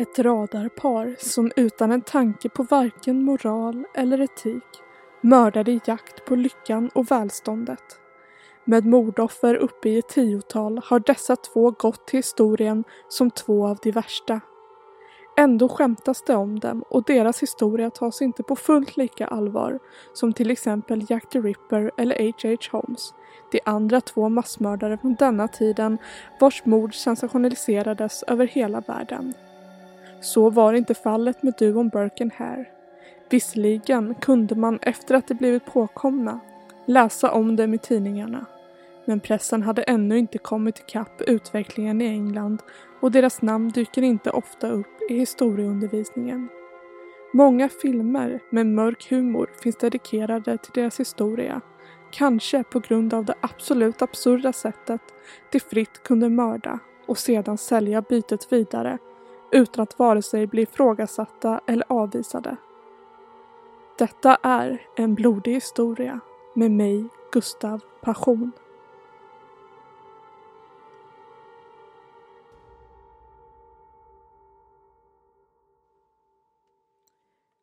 Ett radarpar som utan en tanke på varken moral eller etik mördade i jakt på lyckan och välståndet. Med mordoffer uppe i ett tiotal har dessa två gått till historien som två av de värsta. Ändå skämtas det om dem och deras historia tas inte på fullt lika allvar som till exempel Jack the Ripper eller H.H. Holmes, de andra två massmördare från denna tiden vars mord sensationaliserades över hela världen. Så var inte fallet med duon Burke Hare. Visserligen kunde man efter att de blivit påkomna läsa om dem i tidningarna. Men pressen hade ännu inte kommit ikapp utvecklingen i England och deras namn dyker inte ofta upp i historieundervisningen. Många filmer med mörk humor finns dedikerade till deras historia. Kanske på grund av det absolut absurda sättet de fritt kunde mörda och sedan sälja bytet vidare utan att vare sig bli ifrågasatta eller avvisade. Detta är en blodig historia med mig, Gustav Passion.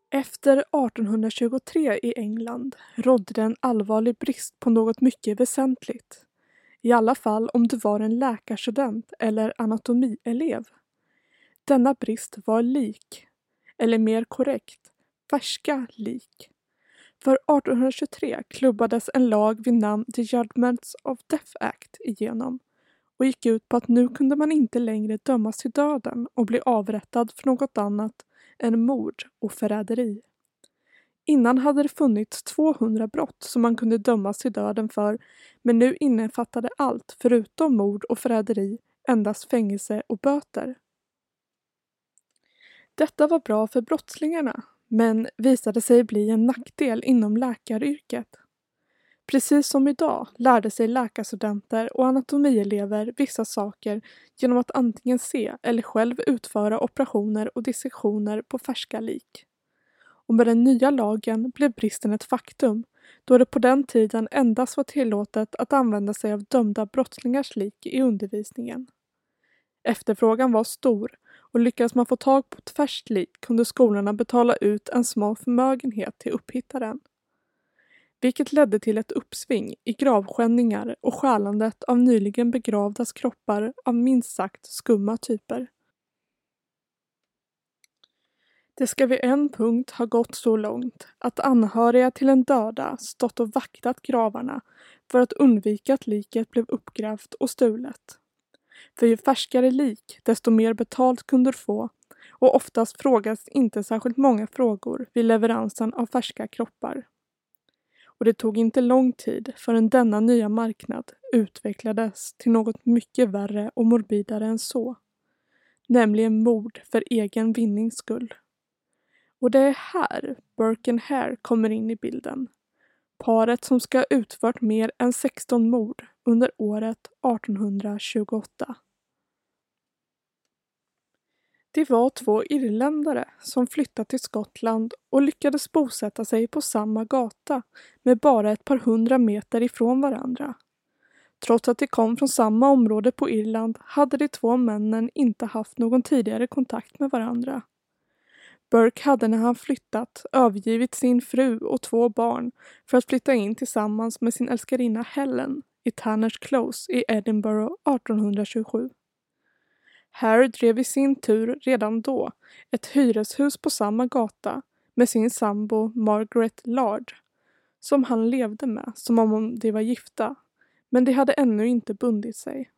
Efter 1823 i England rådde det en allvarlig brist på något mycket väsentligt. I alla fall om du var en läkarstudent eller anatomielev. Denna brist var lik, eller mer korrekt, färska lik. För 1823 klubbades en lag vid namn The Judgments of Death Act igenom och gick ut på att nu kunde man inte längre dömas till döden och bli avrättad för något annat än mord och förräderi. Innan hade det funnits 200 brott som man kunde dömas till döden för men nu innefattade allt förutom mord och förräderi endast fängelse och böter. Detta var bra för brottslingarna men visade sig bli en nackdel inom läkaryrket. Precis som idag lärde sig läkarstudenter och anatomielever vissa saker genom att antingen se eller själv utföra operationer och dissektioner på färska lik. Och med den nya lagen blev bristen ett faktum då det på den tiden endast var tillåtet att använda sig av dömda brottslingars lik i undervisningen. Efterfrågan var stor och lyckades man få tag på ett färskt lik kunde skolorna betala ut en smal förmögenhet till upphittaren. Vilket ledde till ett uppsving i gravskändningar och stjälandet av nyligen begravdas kroppar av minst sagt skumma typer. Det ska vid en punkt ha gått så långt att anhöriga till en döda stått och vaktat gravarna för att undvika att liket blev uppgrävt och stulet. För ju färskare lik, desto mer betalt kunde du få och oftast frågas inte särskilt många frågor vid leveransen av färska kroppar. Och det tog inte lång tid förrän denna nya marknad utvecklades till något mycket värre och morbidare än så. Nämligen mord för egen vinnings skull. Och det är här Burke Hare kommer in i bilden. Paret som ska ha utfört mer än 16 mord under året 1828. Det var två irländare som flyttat till Skottland och lyckades bosätta sig på samma gata med bara ett par hundra meter ifrån varandra. Trots att de kom från samma område på Irland hade de två männen inte haft någon tidigare kontakt med varandra. Burke hade när han flyttat övergivit sin fru och två barn för att flytta in tillsammans med sin älskarinna Helen i Tanners Close i Edinburgh 1827. Harry drev i sin tur redan då ett hyreshus på samma gata med sin sambo Margaret Lard som han levde med som om de var gifta men de hade ännu inte bundit sig.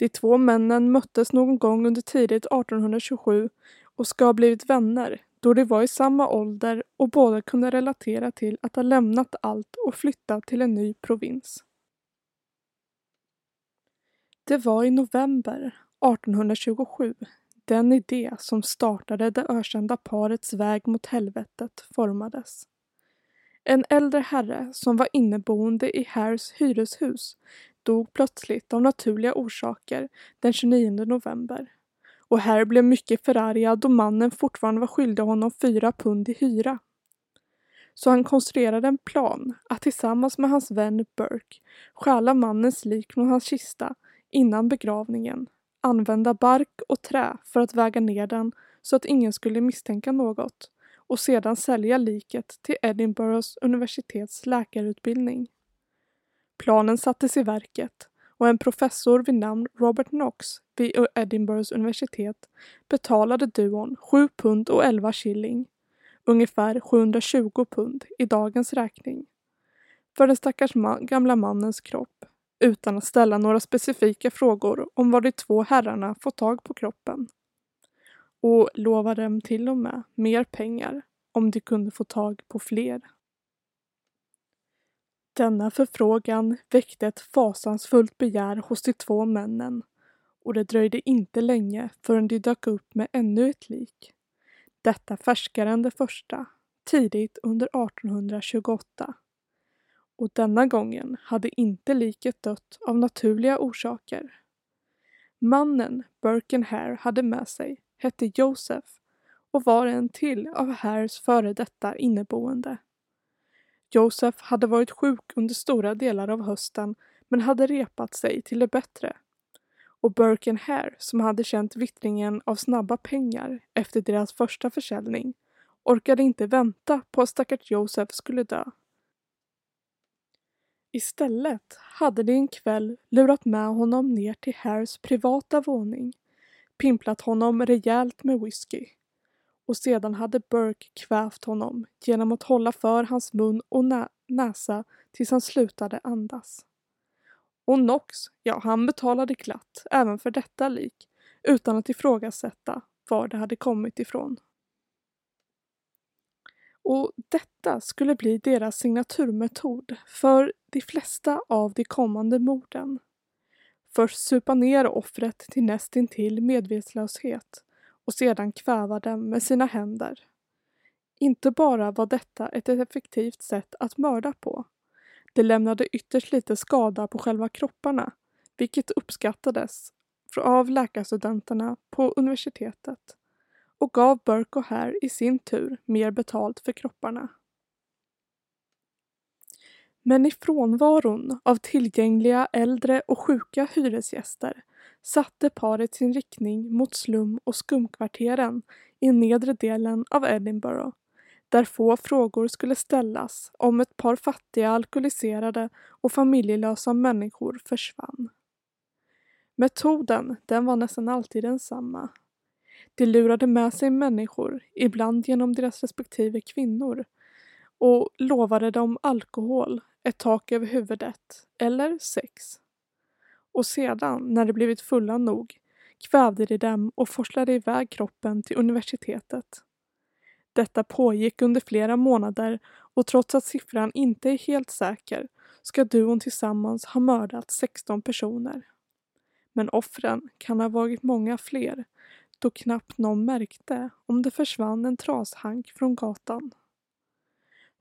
De två männen möttes någon gång under tidigt 1827 och ska ha blivit vänner då de var i samma ålder och båda kunde relatera till att ha lämnat allt och flyttat till en ny provins. Det var i november 1827 den idé som startade det ökända parets väg mot helvetet formades. En äldre herre som var inneboende i Hares hyreshus dog plötsligt av naturliga orsaker den 29 november. Och Hare blev mycket förargad då mannen fortfarande var skyldig honom fyra pund i hyra. Så han konstruerade en plan att tillsammans med hans vän Burke stjäla mannens lik från hans kista innan begravningen använda bark och trä för att väga ner den så att ingen skulle misstänka något och sedan sälja liket till Edinburghs universitets läkarutbildning. Planen sattes i verket och en professor vid namn Robert Knox vid Edinburghs universitet betalade duon 7 pund och 11 shilling, ungefär 720 pund i dagens räkning, för den stackars man, gamla mannens kropp utan att ställa några specifika frågor om var de två herrarna fått tag på kroppen. Och lovade dem till och med mer pengar om de kunde få tag på fler. Denna förfrågan väckte ett fasansfullt begär hos de två männen och det dröjde inte länge förrän de dök upp med ännu ett lik. Detta färskare än det första, tidigt under 1828. Och denna gången hade inte liket dött av naturliga orsaker. Mannen Birken Hare hade med sig hette Joseph och var en till av Hares före detta inneboende. Josef hade varit sjuk under stora delar av hösten men hade repat sig till det bättre. Och Birken Hare, som hade känt vittringen av snabba pengar efter deras första försäljning, orkade inte vänta på att stackars Josef skulle dö. Istället hade de en kväll lurat med honom ner till Hares privata våning, pimplat honom rejält med whisky och sedan hade Burke kvävt honom genom att hålla för hans mun och nä näsa tills han slutade andas. Och Knox, ja han betalade glatt även för detta lik utan att ifrågasätta var det hade kommit ifrån. Och detta skulle bli deras signaturmetod för de flesta av de kommande morden. Först supa ner offret till nästintill medvetslöshet och sedan kväva dem med sina händer. Inte bara var detta ett effektivt sätt att mörda på. Det lämnade ytterst lite skada på själva kropparna, vilket uppskattades av läkarstudenterna på universitetet och gav Burke och Hare i sin tur mer betalt för kropparna. Men i frånvaron av tillgängliga äldre och sjuka hyresgäster satte paret sin riktning mot slum och skumkvarteren i nedre delen av Edinburgh där få frågor skulle ställas om ett par fattiga alkoholiserade och familjelösa människor försvann. Metoden, den var nästan alltid densamma. De lurade med sig människor, ibland genom deras respektive kvinnor, och lovade dem alkohol, ett tak över huvudet eller sex. Och sedan, när de blivit fulla nog, kvävde de dem och forslade iväg kroppen till universitetet. Detta pågick under flera månader och trots att siffran inte är helt säker ska duon tillsammans ha mördat 16 personer. Men offren kan ha varit många fler då knappt någon märkte om det försvann en trashank från gatan.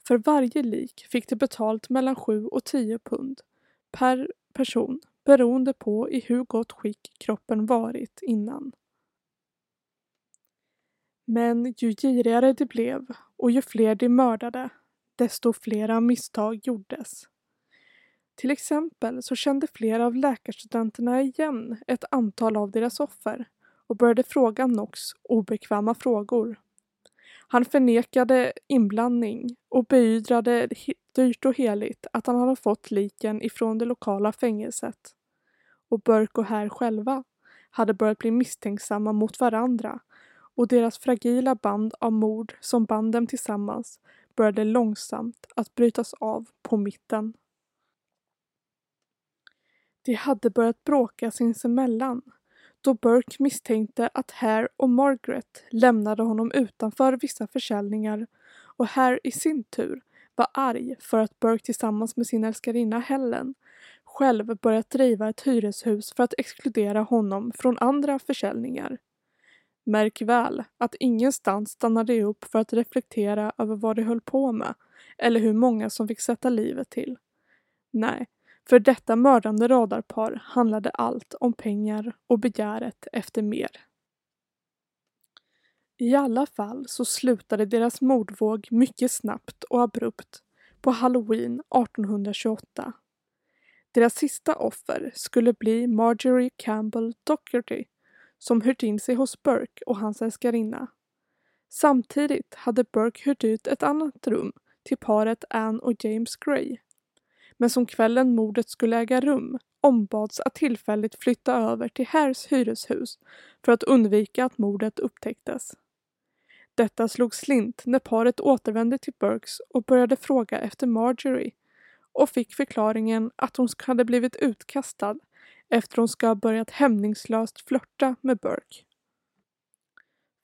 För varje lik fick de betalt mellan 7 och 10 pund per person beroende på i hur gott skick kroppen varit innan. Men ju girigare de blev och ju fler de mördade, desto flera misstag gjordes. Till exempel så kände flera av läkarstudenterna igen ett antal av deras offer och började fråga Knox obekväma frågor. Han förnekade inblandning och beidrade dyrt och heligt att han hade fått liken ifrån det lokala fängelset. Och Burke och Hare själva hade börjat bli misstänksamma mot varandra och deras fragila band av mord som band dem tillsammans började långsamt att brytas av på mitten. De hade börjat bråka sinsemellan då Burke misstänkte att Hare och Margaret lämnade honom utanför vissa försäljningar och Hare i sin tur var arg för att Burke tillsammans med sin älskarinna Helen själv börjat driva ett hyreshus för att exkludera honom från andra försäljningar. Märk väl att ingenstans stannade de upp för att reflektera över vad de höll på med eller hur många som fick sätta livet till. Nej, för detta mördande radarpar handlade allt om pengar och begäret efter mer. I alla fall så slutade deras mordvåg mycket snabbt och abrupt på halloween 1828. Deras sista offer skulle bli Marjorie Campbell Docherty som hyrt in sig hos Burke och hans älskarinna. Samtidigt hade Burke hyrt ut ett annat rum till paret Anne och James Gray. Men som kvällen mordet skulle äga rum ombads att tillfälligt flytta över till Hares hyreshus för att undvika att mordet upptäcktes. Detta slog slint när paret återvände till Burkes och började fråga efter Marjorie och fick förklaringen att hon hade blivit utkastad efter hon ska ha börjat hämningslöst flörta med Burke.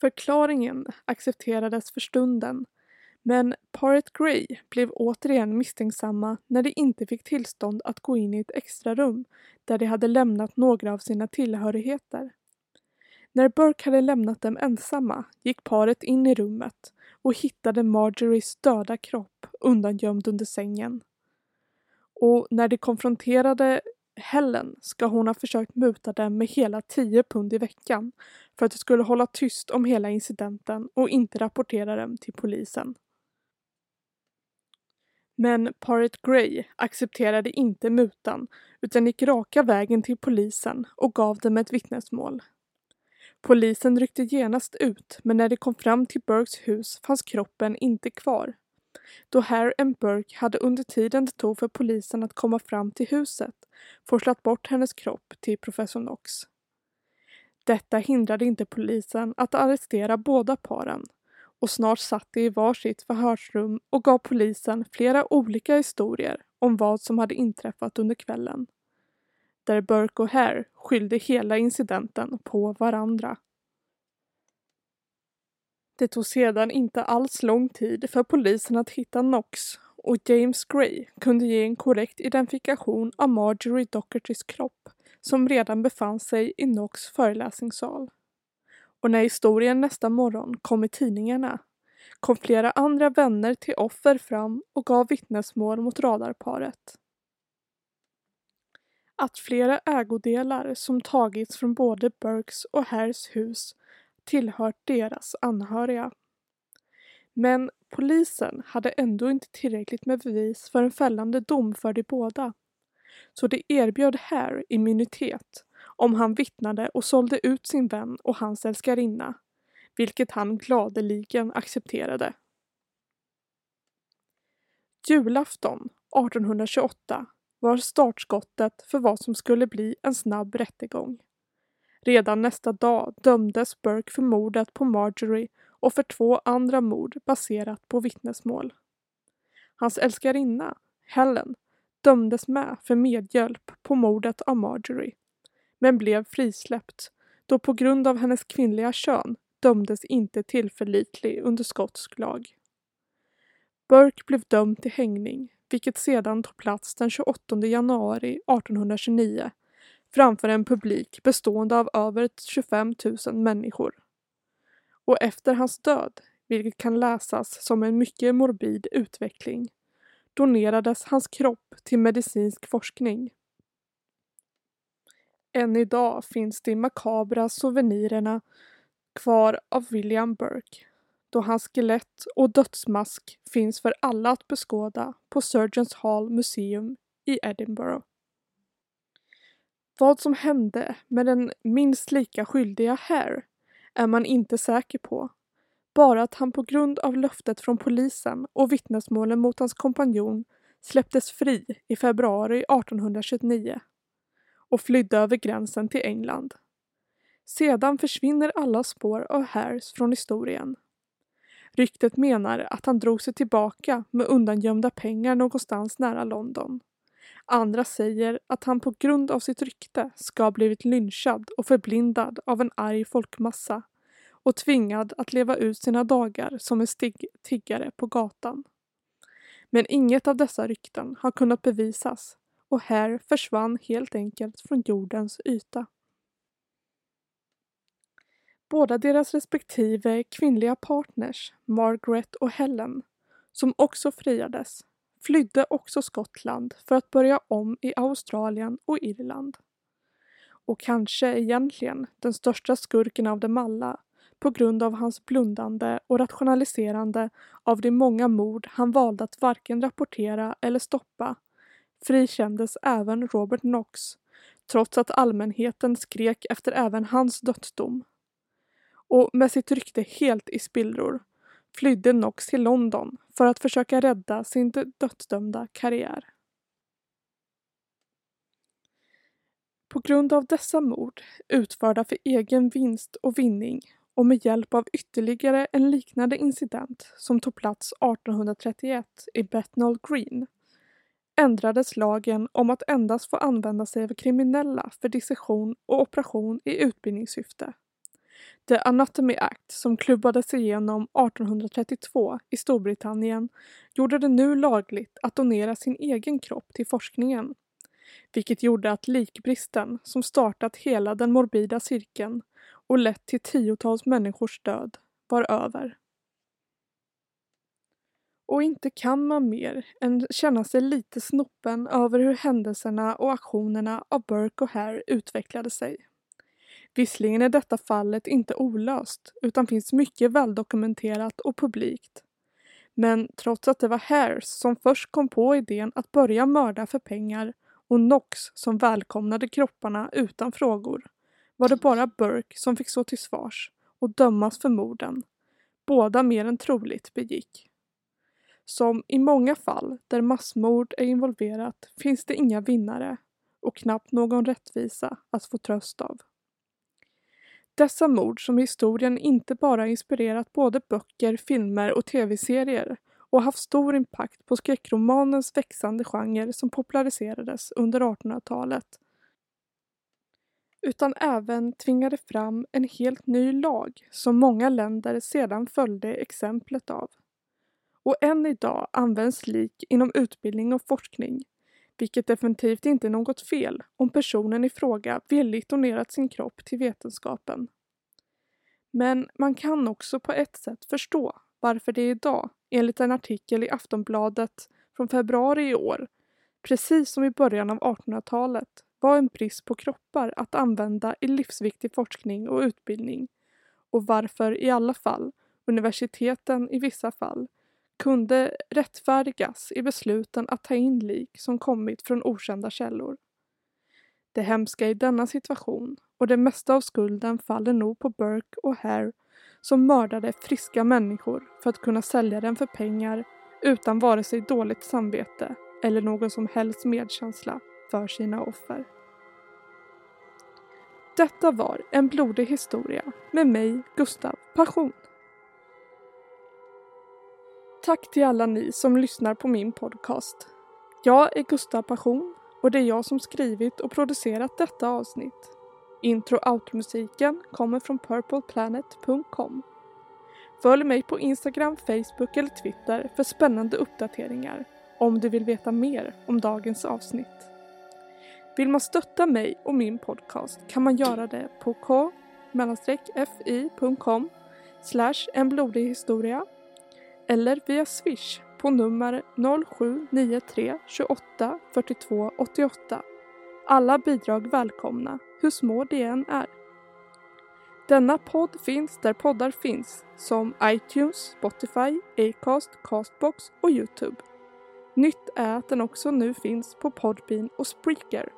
Förklaringen accepterades för stunden men paret Gray blev återigen misstänksamma när de inte fick tillstånd att gå in i ett extra rum där de hade lämnat några av sina tillhörigheter. När Burke hade lämnat dem ensamma gick paret in i rummet och hittade Marjories döda kropp undangömd under sängen. Och när de konfronterade Helen ska hon ha försökt muta dem med hela 10 pund i veckan för att de skulle hålla tyst om hela incidenten och inte rapportera dem till polisen. Men paret Gray accepterade inte mutan utan gick raka vägen till polisen och gav dem ett vittnesmål. Polisen ryckte genast ut men när de kom fram till Burkes hus fanns kroppen inte kvar. Då Hare and Burke hade under tiden det tog för polisen att komma fram till huset forslat bort hennes kropp till professor Knox. Detta hindrade inte polisen att arrestera båda paren och snart satt de i varsitt förhörsrum och gav polisen flera olika historier om vad som hade inträffat under kvällen. Där Burke och Hare skyllde hela incidenten på varandra. Det tog sedan inte alls lång tid för polisen att hitta Knox och James Gray kunde ge en korrekt identifikation av Marjorie Dochertys kropp som redan befann sig i Knox föreläsningssal. Och när historien nästa morgon kom i tidningarna kom flera andra vänner till offer fram och gav vittnesmål mot radarparet. Att flera ägodelar som tagits från både Burkes och Hares hus tillhört deras anhöriga. Men polisen hade ändå inte tillräckligt med bevis för en fällande dom för de båda. Så de erbjöd Hare immunitet om han vittnade och sålde ut sin vän och hans älskarinna, vilket han gladeligen accepterade. Julafton 1828 var startskottet för vad som skulle bli en snabb rättegång. Redan nästa dag dömdes Burke för mordet på Marjorie och för två andra mord baserat på vittnesmål. Hans älskarinna, Helen, dömdes med för medhjälp på mordet av Marjorie men blev frisläppt då på grund av hennes kvinnliga kön dömdes inte tillförlitlig under skotsk lag. Burke blev dömd till hängning, vilket sedan tog plats den 28 januari 1829 framför en publik bestående av över 25 000 människor. Och efter hans död, vilket kan läsas som en mycket morbid utveckling, donerades hans kropp till medicinsk forskning. Än idag finns de makabra souvenirerna kvar av William Burke då hans skelett och dödsmask finns för alla att beskåda på Surgeons Hall Museum i Edinburgh. Vad som hände med den minst lika skyldiga Hare är man inte säker på. Bara att han på grund av löftet från polisen och vittnesmålen mot hans kompanjon släpptes fri i februari 1829 och flydde över gränsen till England. Sedan försvinner alla spår av Hares från historien. Ryktet menar att han drog sig tillbaka med undangömda pengar någonstans nära London. Andra säger att han på grund av sitt rykte ska ha blivit lynchad och förblindad av en arg folkmassa och tvingad att leva ut sina dagar som en stig tiggare på gatan. Men inget av dessa rykten har kunnat bevisas och här försvann helt enkelt från jordens yta. Båda deras respektive kvinnliga partners, Margaret och Helen, som också friades, flydde också Skottland för att börja om i Australien och Irland. Och kanske egentligen den största skurken av dem alla på grund av hans blundande och rationaliserande av de många mord han valde att varken rapportera eller stoppa frikändes även Robert Knox trots att allmänheten skrek efter även hans dödsdom. Och med sitt rykte helt i spillror flydde Knox till London för att försöka rädda sin dödsdömda karriär. På grund av dessa mord, utförda för egen vinst och vinning och med hjälp av ytterligare en liknande incident som tog plats 1831 i Bethnal Green, ändrades lagen om att endast få använda sig av kriminella för dissektion och operation i utbildningssyfte. The Anatomy Act som klubbades igenom 1832 i Storbritannien gjorde det nu lagligt att donera sin egen kropp till forskningen. Vilket gjorde att likbristen, som startat hela den morbida cirkeln och lett till tiotals människors död, var över. Och inte kan man mer än känna sig lite snoppen över hur händelserna och aktionerna av Burke och Hare utvecklade sig. Visserligen är detta fallet inte olöst utan finns mycket väldokumenterat och publikt. Men trots att det var Hares som först kom på idén att börja mörda för pengar och Knox som välkomnade kropparna utan frågor var det bara Burke som fick stå till svars och dömas för morden. Båda mer än troligt begick. Som i många fall där massmord är involverat finns det inga vinnare och knappt någon rättvisa att få tröst av. Dessa mord som historien inte bara inspirerat både böcker, filmer och tv-serier och haft stor impact på skräckromanens växande genre som populariserades under 1800-talet utan även tvingade fram en helt ny lag som många länder sedan följde exemplet av. Och än idag används lik inom utbildning och forskning, vilket definitivt inte är något fel om personen i fråga villigt donerat sin kropp till vetenskapen. Men man kan också på ett sätt förstå varför det idag, enligt en artikel i Aftonbladet från februari i år, precis som i början av 1800-talet, var en brist på kroppar att använda i livsviktig forskning och utbildning och varför i alla fall universiteten i vissa fall kunde rättfärdigas i besluten att ta in lik som kommit från okända källor. Det hemska i denna situation och det mesta av skulden faller nog på Burke och Hare som mördade friska människor för att kunna sälja den för pengar utan vare sig dåligt samvete eller någon som helst medkänsla för sina offer. Detta var En blodig historia med mig, Gustav Passion. Tack till alla ni som lyssnar på min podcast. Jag är Gustav Passion och det är jag som skrivit och producerat detta avsnitt. Intro och outro-musiken kommer från purpleplanet.com. Följ mig på Instagram, Facebook eller Twitter för spännande uppdateringar om du vill veta mer om dagens avsnitt. Vill man stötta mig och min podcast kan man göra det på k fi.com slash en blodig historia eller via swish på nummer 0793 28 42 88. Alla bidrag välkomna, hur små de än är. Denna podd finns där poddar finns, som iTunes, Spotify, Acast, Castbox och Youtube. Nytt är att den också nu finns på Podbean och Spreaker.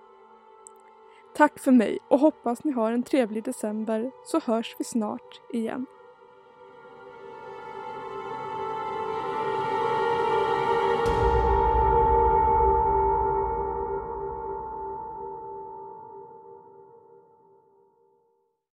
Tack för mig och hoppas ni har en trevlig december så hörs vi snart igen.